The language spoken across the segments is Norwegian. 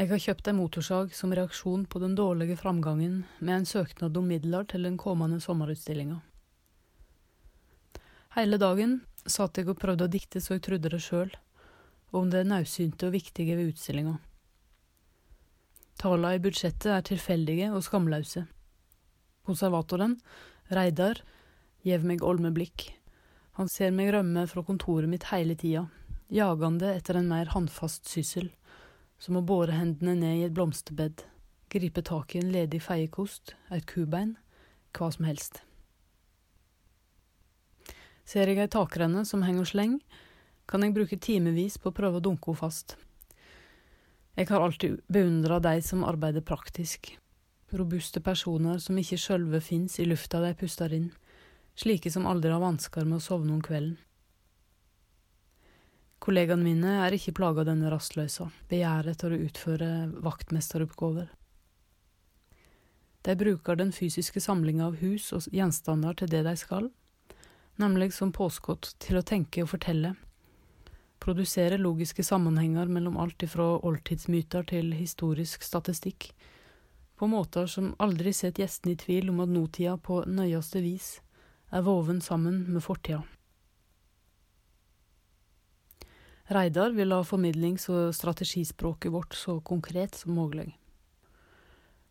Jeg har kjøpt ei motorsag som reaksjon på den dårlige framgangen med en søknad om midler til den kommende sommerutstillinga. Hele dagen satt jeg og prøvde å dikte så jeg trodde det sjøl, om det naudsynte og viktige ved utstillinga. Tallene i budsjettet er tilfeldige og skamløse. Konservatoren, Reidar, gjev meg olme blikk. Han ser meg rømme fra kontoret mitt hele tida, jagende etter en mer håndfast syssel, som å bore hendene ned i et blomsterbed, gripe tak i en ledig feiekost, et kubein, hva som helst. Ser jeg ei takrenne som henger sleng, kan jeg bruke timevis på å prøve å dunke henne fast. Jeg har alltid beundra de som arbeider praktisk, robuste personer som ikke sjølve fins i lufta de puster inn, slike som aldri har vansker med å sovne om kvelden. Kollegaene mine er ikke plaga av denne rastløysa, begjæret etter å utføre vaktmesteroppgaver. De bruker den fysiske samlinga av hus og gjenstander til det de skal, nemlig som påskudd til å tenke og fortelle, produsere logiske sammenhenger mellom alt ifra oldtidsmyter til historisk statistikk, på måter som aldri setter gjestene i tvil om at nåtida på nøyeste vis er voven sammen med fortida. Reidar vil ha formidlings- og strategispråket vårt så konkret som mulig.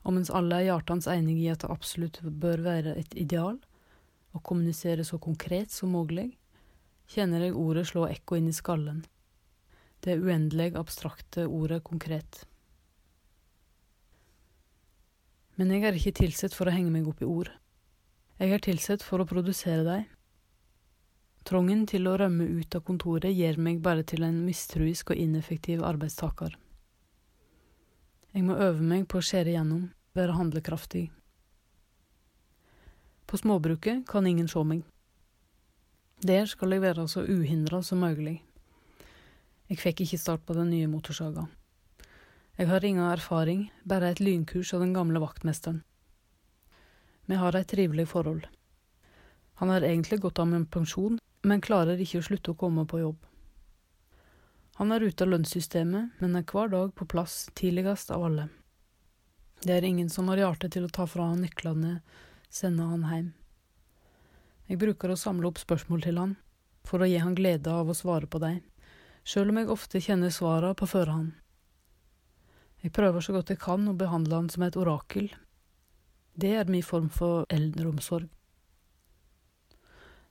Og mens alle er hjertens enige i at det absolutt bør være et ideal, å kommunisere så konkret som mulig, kjenner jeg ordet slå ekko inn i skallen. Det uendelig abstrakte ordet konkret. Men jeg er ikke tilsett for å henge meg opp i ord. Jeg er tilsett for å produsere dem. Trangen til å rømme ut av kontoret gjør meg bare til en mistruisk og ineffektiv arbeidstaker. Jeg må øve meg på å skjære gjennom, være handlekraftig. På småbruket kan ingen se meg. Der skal jeg være så uhindra som mulig. Jeg fikk ikke start på den nye motorsaga. Jeg har ingen erfaring, bare et lynkurs av den gamle vaktmesteren. Vi har et trivelig forhold. Han har egentlig gått av med pensjon, men klarer ikke å slutte å komme på jobb. Han er ute av lønnssystemet, men er hver dag på plass tidligst av alle. Det er ingen som har hjerte til å ta fra han nøklene, sende han hjem. Jeg bruker å samle opp spørsmål til han, for å gi han glede av å svare på dem, sjøl om jeg ofte kjenner svara på førehånd. Jeg prøver så godt jeg kan å behandle han som et orakel. Det er min form for eldreomsorg.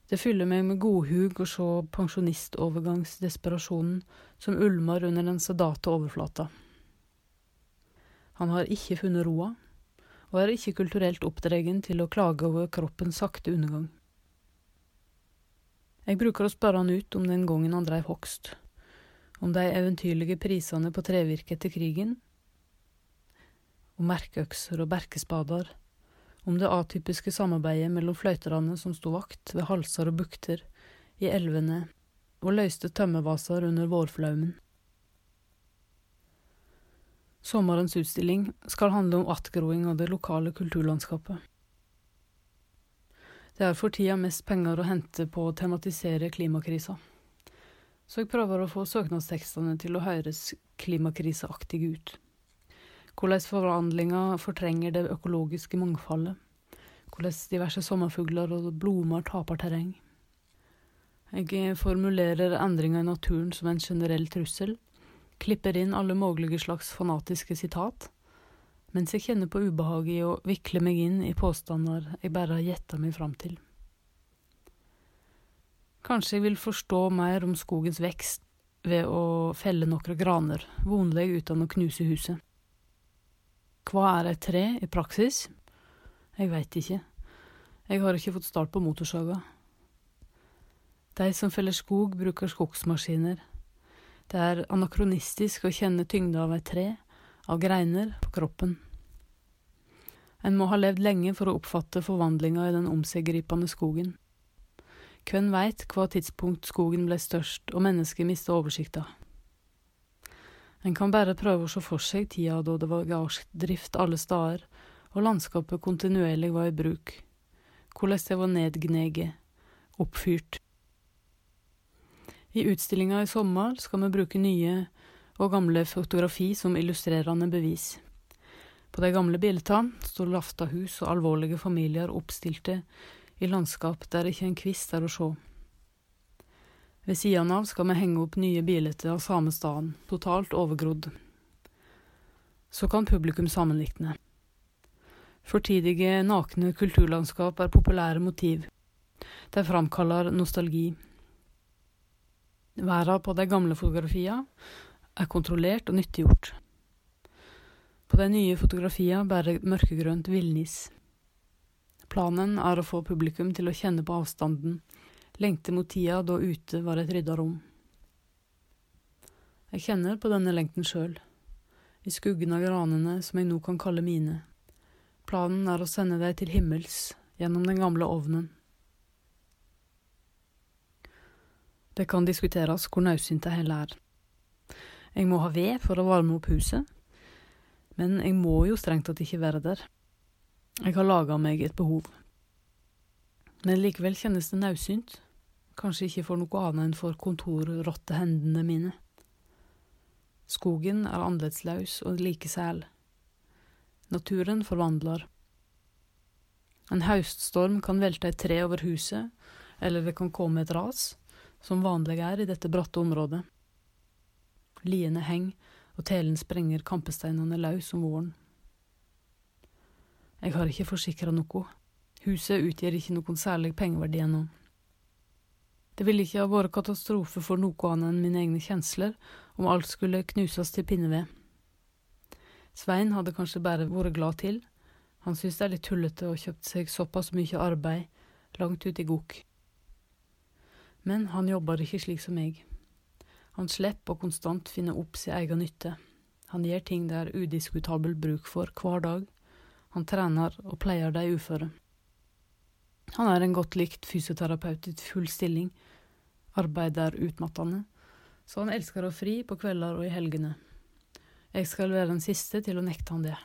Det fyller meg med godhug å se pensjonistovergangsdesperasjonen som ulmer under den sedate overflata. Han har ikke funnet roa, og er ikke kulturelt oppdregen til å klage over kroppens sakte undergang. Jeg bruker å spørre han ut om den gangen han dreiv hogst, om de eventyrlige prisene på trevirke etter krigen, om merkeøkser og berkespader, om det atypiske samarbeidet mellom fløyterne som sto vakt ved halser og bukter, i elvene og løste tømmervaser under vårflaumen. Sommerens utstilling skal handle om attgroing av det lokale kulturlandskapet. Det er for tida mest penger å hente på å tematisere klimakrisa. Så jeg prøver å få søknadstekstene til å høres klimakriseaktige ut. Hvordan forvandlinga fortrenger det økologiske mangfoldet. Hvordan diverse sommerfugler og blomster taper terreng. Jeg formulerer endringer i naturen som en generell trussel, klipper inn alle mulige slags fanatiske sitat, mens jeg kjenner på ubehaget i å vikle meg inn i påstander jeg bare har gjetta meg fram til. Kanskje jeg vil forstå mer om skogens vekst ved å felle noen graner, vonlig uten å knuse huset. Hva er et tre i praksis? Jeg veit ikke. Jeg har ikke fått start på motorsaga. De som feller skog, bruker skogsmaskiner. Det er anakronistisk å kjenne tyngda av et tre, av greiner på kroppen. En må ha levd lenge for å oppfatte forvandlinga i den omseggripende skogen. Hvem veit hva tidspunkt skogen ble størst og mennesket mista oversikta. En kan bare prøve å se for seg tida da det var gardsdrift alle steder, og landskapet kontinuerlig var i bruk, hvordan det var nedgneget, oppfyrt. I utstillinga i sommer skal vi bruke nye og gamle fotografi som illustrerende bevis. På de gamle bildene står laftahus og alvorlige familier oppstilte i landskap der ikke en kvist er å se. Ved siden av skal vi henge opp nye bilder av samme staden, totalt overgrodd. Så kan publikum sammenlikne. Fortidige, nakne kulturlandskap er populære motiv. De framkaller nostalgi. Verda på de gamle fotografiene er kontrollert og nyttiggjort. På de nye fotografiene bærer mørkegrønt villnis. Planen er å få publikum til å kjenne på avstanden, lengte mot tida da ute var et rydda rom. Jeg kjenner på denne lengten sjøl, i skuggen av granene som jeg nå kan kalle mine. Planen er å sende deg til himmels gjennom den gamle ovnen. Det kan diskuteres hvor naudsynt det hele er. Jeg må ha ved for å varme opp huset, men jeg må jo strengt tatt ikke være der. Jeg har laga meg et behov. Men likevel kjennes det naudsynt, kanskje ikke for noe annet enn for kontorrottehendene mine. Skogen er annerledeslaus og like sel. Naturen forvandler. En høststorm kan velte et tre over huset, eller det kan komme et ras som vanlig er i dette bratte området. Liene henger, og telen sprenger kampesteinene løs om våren. Jeg har ikke forsikra noe. Huset utgjør ikke noen særlig pengeverdi ennå. Det ville ikke ha vært katastrofe for noe annet enn mine egne kjensler om alt skulle knuses til pinneved. Svein hadde kanskje bare vært glad til, han synes det er litt tullete å kjøpt seg såpass mye arbeid langt ute i gokk. Men han jobber ikke slik som meg. Han slipper å konstant finne opp sin egen nytte. Han gjør ting det er udiskutabel bruk for hver dag. Han trener og pleier de uføre. Han er en godt likt fysioterapeut i full stilling. arbeider er utmattende, så han elsker å fri på kvelder og i helgene. Jeg skal være den siste til å nekte han det.